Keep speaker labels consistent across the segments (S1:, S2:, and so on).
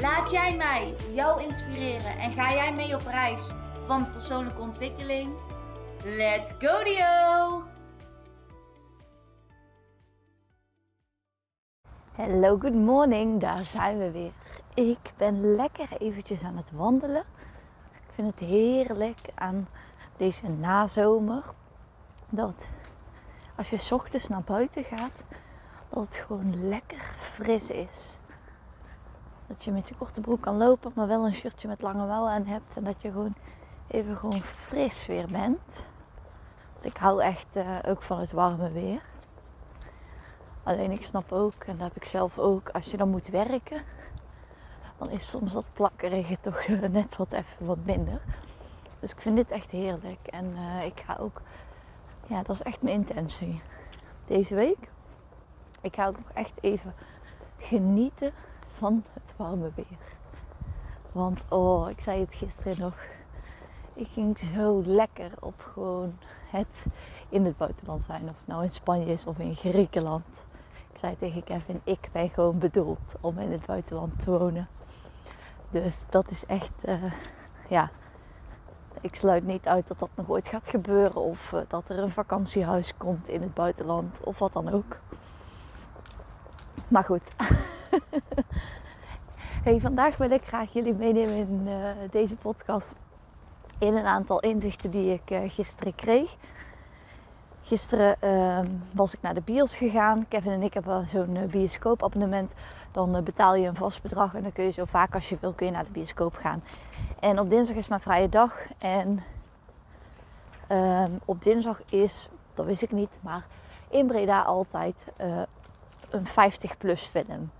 S1: Laat jij mij jou inspireren en ga jij mee op reis van persoonlijke ontwikkeling? Let's go Dio!
S2: Hello, good morning. Daar zijn we weer. Ik ben lekker eventjes aan het wandelen. Ik vind het heerlijk aan deze nazomer. Dat als je ochtends naar buiten gaat, dat het gewoon lekker fris is. Dat je met je korte broek kan lopen, maar wel een shirtje met lange mouwen aan hebt. En dat je gewoon even gewoon fris weer bent. Want ik hou echt uh, ook van het warme weer. Alleen ik snap ook, en dat heb ik zelf ook, als je dan moet werken, dan is soms dat plakkerige toch uh, net wat even wat minder. Dus ik vind dit echt heerlijk. En uh, ik ga ook, ja, dat is echt mijn intentie. Deze week, ik ga ook nog echt even genieten van het warme weer. Want oh, ik zei het gisteren nog. Ik ging zo lekker op gewoon het in het buitenland zijn. Of het nou in Spanje is of in Griekenland. Ik zei tegen Kevin, ik ben gewoon bedoeld om in het buitenland te wonen. Dus dat is echt, uh, ja. Ik sluit niet uit dat dat nog ooit gaat gebeuren. Of uh, dat er een vakantiehuis komt in het buitenland. Of wat dan ook. Maar goed. hey, vandaag wil ik graag jullie meenemen in uh, deze podcast. In een aantal inzichten die ik uh, gisteren kreeg. Gisteren uh, was ik naar de bios gegaan. Kevin en ik hebben zo'n bioscoopabonnement. Dan betaal je een vast bedrag en dan kun je zo vaak als je wil kun je naar de bioscoop gaan. En op dinsdag is mijn vrije dag. En ehm, op dinsdag is, dat wist ik niet, maar in Breda altijd een 50 plus film.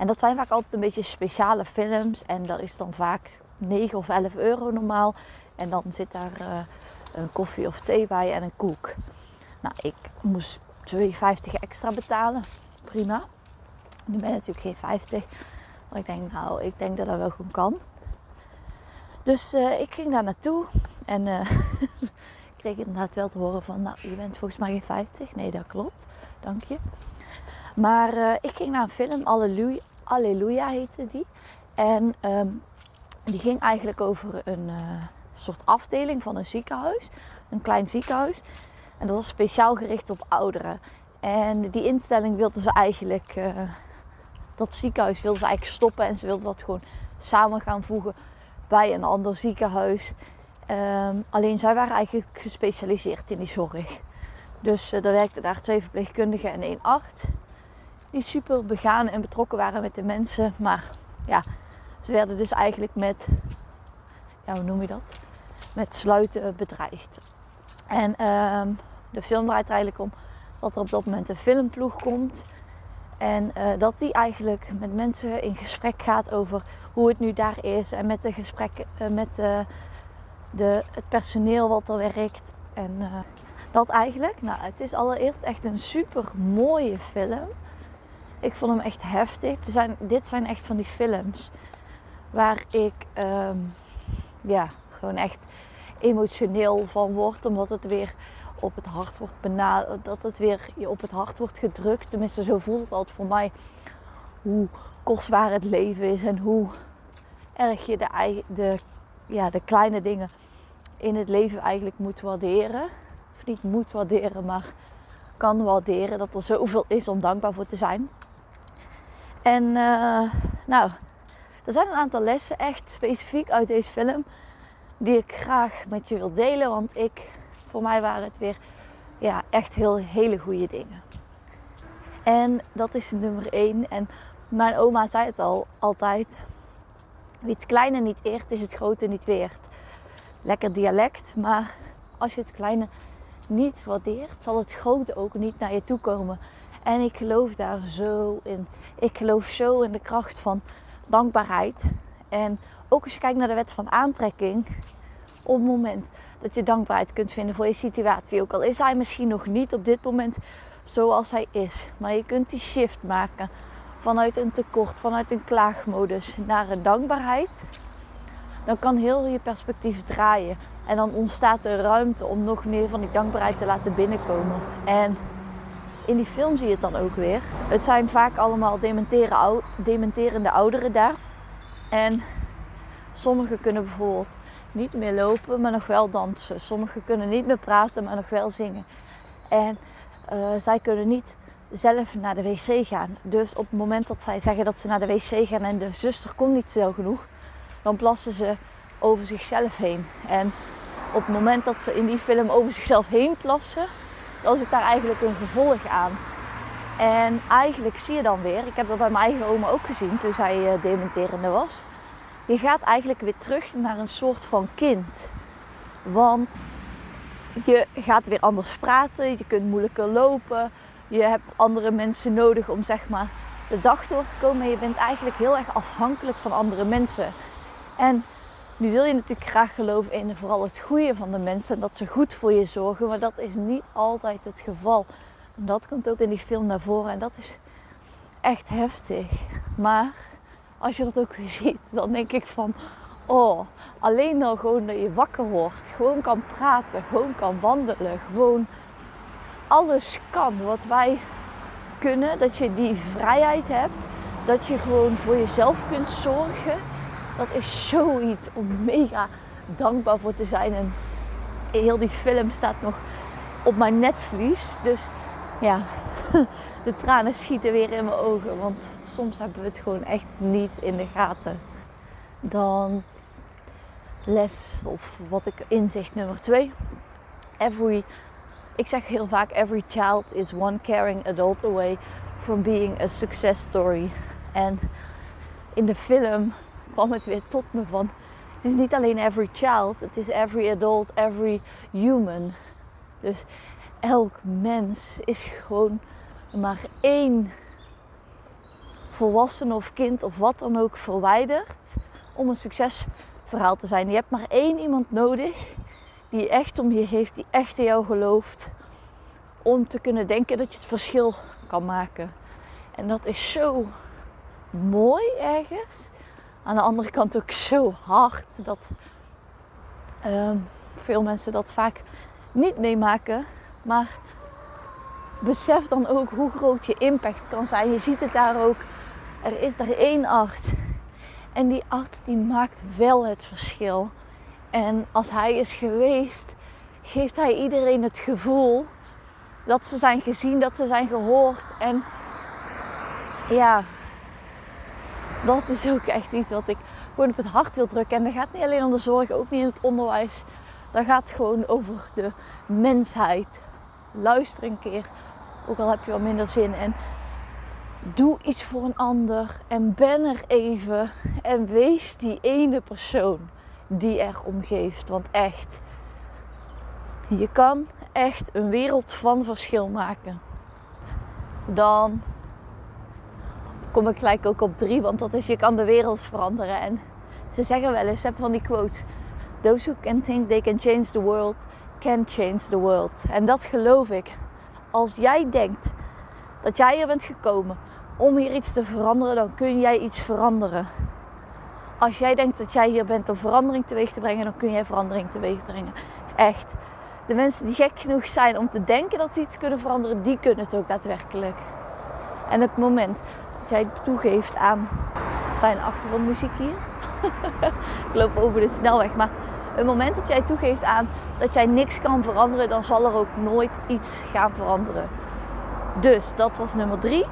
S2: En dat zijn vaak altijd een beetje speciale films. En dat is dan vaak 9 of 11 euro normaal. En dan zit daar uh, een koffie of thee bij en een koek. Nou, ik moest 2,50 extra betalen. Prima. Nu ben ik natuurlijk geen 50. Maar ik denk, nou, ik denk dat dat wel goed kan. Dus uh, ik ging daar naartoe. En uh, kreeg inderdaad wel te horen van, nou, je bent volgens mij geen 50. Nee, dat klopt. Dank je. Maar ik ging naar een film, Alleluia, Alleluia heette die. En um, die ging eigenlijk over een uh, soort afdeling van een ziekenhuis. Een klein ziekenhuis. En dat was speciaal gericht op ouderen. En die instelling wilden ze eigenlijk, uh, dat ziekenhuis wilden ze eigenlijk stoppen. En ze wilden dat gewoon samen gaan voegen bij een ander ziekenhuis. Um, alleen zij waren eigenlijk gespecialiseerd in die zorg. Dus uh, er werkten daar twee verpleegkundigen en één arts die super begaan en betrokken waren met de mensen. Maar ja, ze werden dus eigenlijk met, ja, hoe noem je dat? Met sluiten bedreigd. En uh, de film draait er eigenlijk om dat er op dat moment een filmploeg komt. En uh, dat die eigenlijk met mensen in gesprek gaat over hoe het nu daar is. En met de gesprekken uh, met de, de, het personeel wat er werkt. En dat eigenlijk. Nou, het is allereerst echt een super mooie film. Ik vond hem echt heftig. Er zijn, dit zijn echt van die films waar ik um, ja, gewoon echt emotioneel van word. Omdat het weer op het hart wordt benaderd. Dat het weer op het hart wordt gedrukt. Tenminste, zo voelt het altijd voor mij. Hoe kostbaar het leven is en hoe erg je de, de, ja, de kleine dingen in het leven eigenlijk moet waarderen. Of niet moet waarderen, maar kan waarderen. Dat er zoveel is om dankbaar voor te zijn. En uh, nou, er zijn een aantal lessen echt specifiek uit deze film die ik graag met je wil delen. Want ik, voor mij waren het weer ja, echt heel, hele goede dingen. En dat is nummer één. En mijn oma zei het al altijd. Wie het kleine niet eert, is het grote niet weert. Lekker dialect, maar als je het kleine niet waardeert, zal het grote ook niet naar je toe komen. En ik geloof daar zo in. Ik geloof zo in de kracht van dankbaarheid. En ook als je kijkt naar de wet van aantrekking, op het moment dat je dankbaarheid kunt vinden voor je situatie, ook al is hij misschien nog niet op dit moment zoals hij is, maar je kunt die shift maken vanuit een tekort, vanuit een klaagmodus naar een dankbaarheid, dan kan heel je perspectief draaien. En dan ontstaat er ruimte om nog meer van die dankbaarheid te laten binnenkomen. En in die film zie je het dan ook weer. Het zijn vaak allemaal dementerende ouderen daar. En sommigen kunnen bijvoorbeeld niet meer lopen, maar nog wel dansen. Sommigen kunnen niet meer praten, maar nog wel zingen. En uh, zij kunnen niet zelf naar de wc gaan. Dus op het moment dat zij zeggen dat ze naar de wc gaan en de zuster komt niet snel genoeg, dan plassen ze over zichzelf heen. En op het moment dat ze in die film over zichzelf heen plassen, dan zit daar eigenlijk een gevolg aan. En eigenlijk zie je dan weer, ik heb dat bij mijn eigen oma ook gezien toen zij uh, dementerende was. Je gaat eigenlijk weer terug naar een soort van kind. Want je gaat weer anders praten, je kunt moeilijker lopen, je hebt andere mensen nodig om zeg maar de dag door te komen. En je bent eigenlijk heel erg afhankelijk van andere mensen. En nu wil je natuurlijk graag geloven in vooral het goede van de mensen. En dat ze goed voor je zorgen. Maar dat is niet altijd het geval. Dat komt ook in die film naar voren. En dat is echt heftig. Maar als je dat ook ziet, dan denk ik van... Oh, alleen nou gewoon dat je wakker wordt. Gewoon kan praten. Gewoon kan wandelen. Gewoon alles kan wat wij kunnen. Dat je die vrijheid hebt. Dat je gewoon voor jezelf kunt zorgen. Dat is zoiets om mega dankbaar voor te zijn. En heel die film staat nog op mijn netvlies. Dus ja, de tranen schieten weer in mijn ogen. Want soms hebben we het gewoon echt niet in de gaten. Dan les of wat ik inzicht nummer twee. Every ik zeg heel vaak: every child is one caring adult away from being a success story. En in de film kwam het weer tot me van: het is niet alleen every child, het is every adult, every human. Dus elk mens is gewoon maar één volwassen of kind of wat dan ook verwijderd om een succesverhaal te zijn. Je hebt maar één iemand nodig die echt om je geeft, die echt in jou gelooft. Om te kunnen denken dat je het verschil kan maken. En dat is zo mooi ergens. Aan de andere kant ook zo hard dat ehm, veel mensen dat vaak niet meemaken. Maar besef dan ook hoe groot je impact kan zijn. Je ziet het daar ook. Er is daar één arts. En die arts die maakt wel het verschil. En als hij is geweest, geeft hij iedereen het gevoel dat ze zijn gezien, dat ze zijn gehoord. En ja, dat is ook echt iets wat ik gewoon op het hart wil drukken. En dat gaat niet alleen om de zorg, ook niet in het onderwijs. Dat gaat gewoon over de mensheid. Luister een keer, ook al heb je wat minder zin. En doe iets voor een ander. En ben er even. En wees die ene persoon die er omgeeft. Want echt, je kan echt een wereld van verschil maken. Dan kom ik gelijk ook op drie, want dat is je kan de wereld veranderen. En ze zeggen wel eens, heb van die quotes: Those who can think they can change the world, can change the world. En dat geloof ik. Als jij denkt dat jij hier bent gekomen om hier iets te veranderen, dan kun jij iets veranderen. Als jij denkt dat jij hier bent om verandering teweeg te brengen, dan kun jij verandering teweeg brengen. Echt. De mensen die gek genoeg zijn om te denken dat ze iets kunnen veranderen, die kunnen het ook daadwerkelijk. En het moment jij toegeeft aan fijne achtergrondmuziek hier. ik loop over de snelweg, maar het moment dat jij toegeeft aan dat jij niks kan veranderen, dan zal er ook nooit iets gaan veranderen. Dus dat was nummer drie.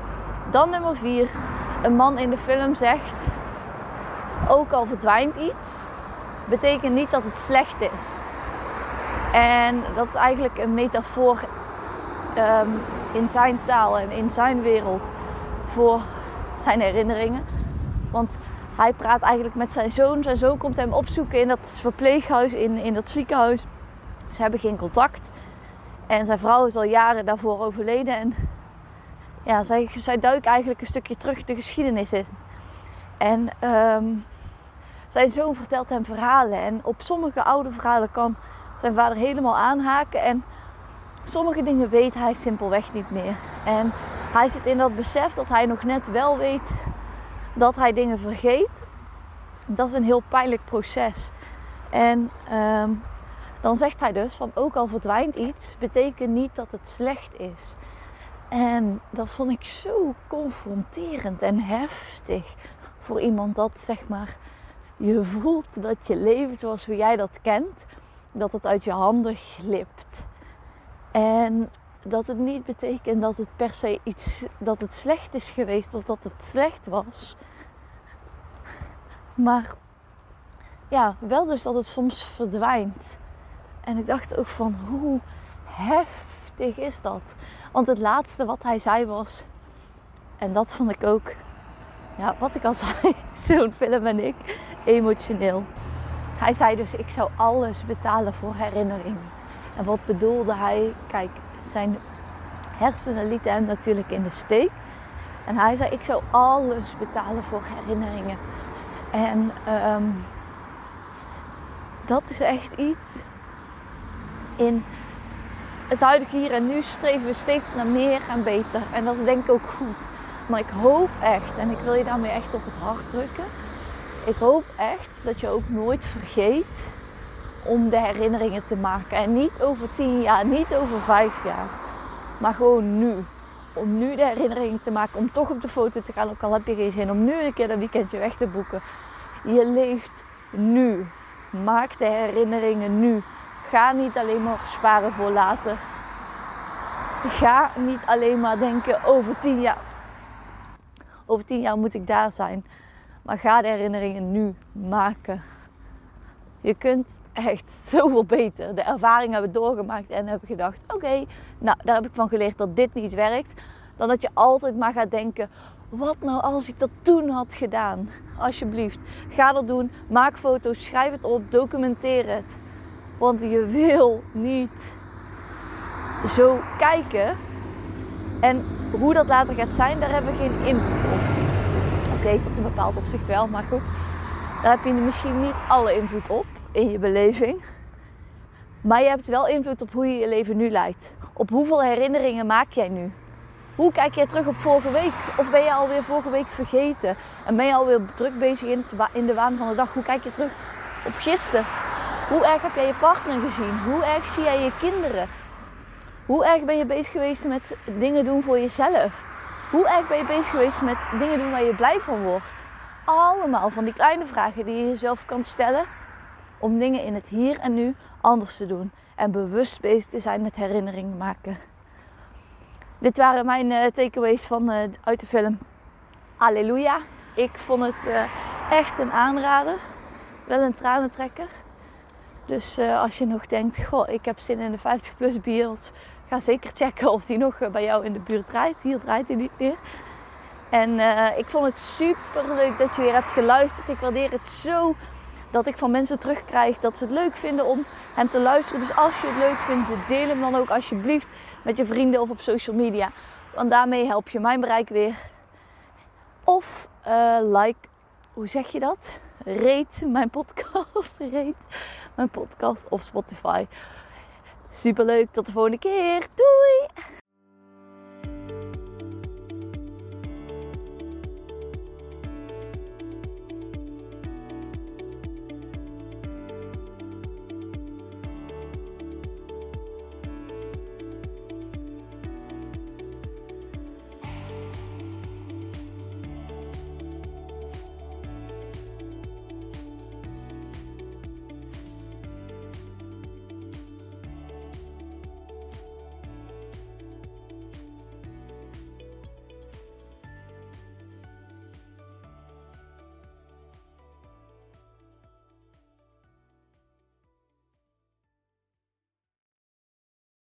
S2: Dan nummer vier. Een man in de film zegt: Ook al verdwijnt iets, betekent niet dat het slecht is. En dat is eigenlijk een metafoor um, in zijn taal en in zijn wereld voor zijn herinneringen. Want hij praat eigenlijk met zijn zoon. Zijn zoon komt hem opzoeken in dat verpleeghuis, in, in dat ziekenhuis. Ze hebben geen contact. En zijn vrouw is al jaren daarvoor overleden. En ja, zij, zij duikt eigenlijk een stukje terug de geschiedenis in. En um, zijn zoon vertelt hem verhalen. En op sommige oude verhalen kan zijn vader helemaal aanhaken. En sommige dingen weet hij simpelweg niet meer. En hij zit in dat besef dat hij nog net wel weet dat hij dingen vergeet. Dat is een heel pijnlijk proces. En ehm, dan zegt hij dus van ook al verdwijnt iets, betekent niet dat het slecht is. En dat vond ik zo confronterend en heftig voor iemand dat zeg maar je voelt dat je leven zoals hoe jij dat kent, dat het uit je handen glipt. En dat het niet betekent dat het per se iets dat het slecht is geweest of dat het slecht was. Maar ja, wel dus dat het soms verdwijnt. En ik dacht ook van hoe heftig is dat? Want het laatste wat hij zei was, en dat vond ik ook, ja, wat ik al zei, zo'n film en ik, emotioneel. Hij zei dus, ik zou alles betalen voor herinneringen. En wat bedoelde hij? Kijk, zijn hersenen lieten hem natuurlijk in de steek. En hij zei, ik zou alles betalen voor herinneringen. En um, dat is echt iets. In het huidige hier en nu streven we steeds naar meer en beter. En dat is denk ik ook goed. Maar ik hoop echt, en ik wil je daarmee echt op het hart drukken. Ik hoop echt dat je ook nooit vergeet om de herinneringen te maken. En niet over tien jaar, niet over vijf jaar. Maar gewoon nu. Om nu de herinneringen te maken. Om toch op de foto te gaan. Ook al heb je geen zin om nu een keer een weekendje weg te boeken. Je leeft nu. Maak de herinneringen nu. Ga niet alleen maar sparen voor later. Ga niet alleen maar denken over tien jaar. Over tien jaar moet ik daar zijn. Maar ga de herinneringen nu maken. Je kunt echt zoveel beter. De ervaring hebben doorgemaakt en hebben gedacht: oké, nou daar heb ik van geleerd dat dit niet werkt. Dan dat je altijd maar gaat denken: wat nou als ik dat toen had gedaan? Alsjeblieft, ga dat doen. Maak foto's, schrijf het op, documenteer het. Want je wil niet zo kijken. En hoe dat later gaat zijn, daar hebben we geen invloed op. Oké, tot een bepaald opzicht wel, maar goed. Daar heb je misschien niet alle invloed op in je beleving. Maar je hebt wel invloed op hoe je je leven nu leidt. Op hoeveel herinneringen maak jij nu? Hoe kijk jij terug op vorige week? Of ben je alweer vorige week vergeten? En ben je alweer druk bezig in, de waan van de dag? Hoe kijk je terug op gisteren? Hoe erg heb jij je partner gezien? Hoe erg zie jij je kinderen? Hoe erg ben je bezig geweest met dingen doen voor jezelf? Hoe erg ben je bezig geweest met dingen doen waar je blij van wordt? Allemaal van die kleine vragen die je jezelf kan stellen om dingen in het hier en nu anders te doen. En bewust bezig te zijn met herinneringen maken. Dit waren mijn uh, takeaways van, uh, uit de film Halleluja. Ik vond het uh, echt een aanrader. Wel een tranentrekker. Dus als je nog denkt, goh, ik heb zin in de 50 plus beeld. Ga zeker checken of die nog bij jou in de buurt draait. Hier draait hij niet meer. En ik vond het super leuk dat je weer hebt geluisterd. Ik waardeer het zo dat ik van mensen terugkrijg dat ze het leuk vinden om hem te luisteren. Dus als je het leuk vindt, deel hem dan ook alsjeblieft met je vrienden of op social media. Want daarmee help je mijn bereik weer. Of uh, like, hoe zeg je dat? Rate mijn podcast. Rate mijn podcast op Spotify. Super leuk. Tot de volgende keer. Doei!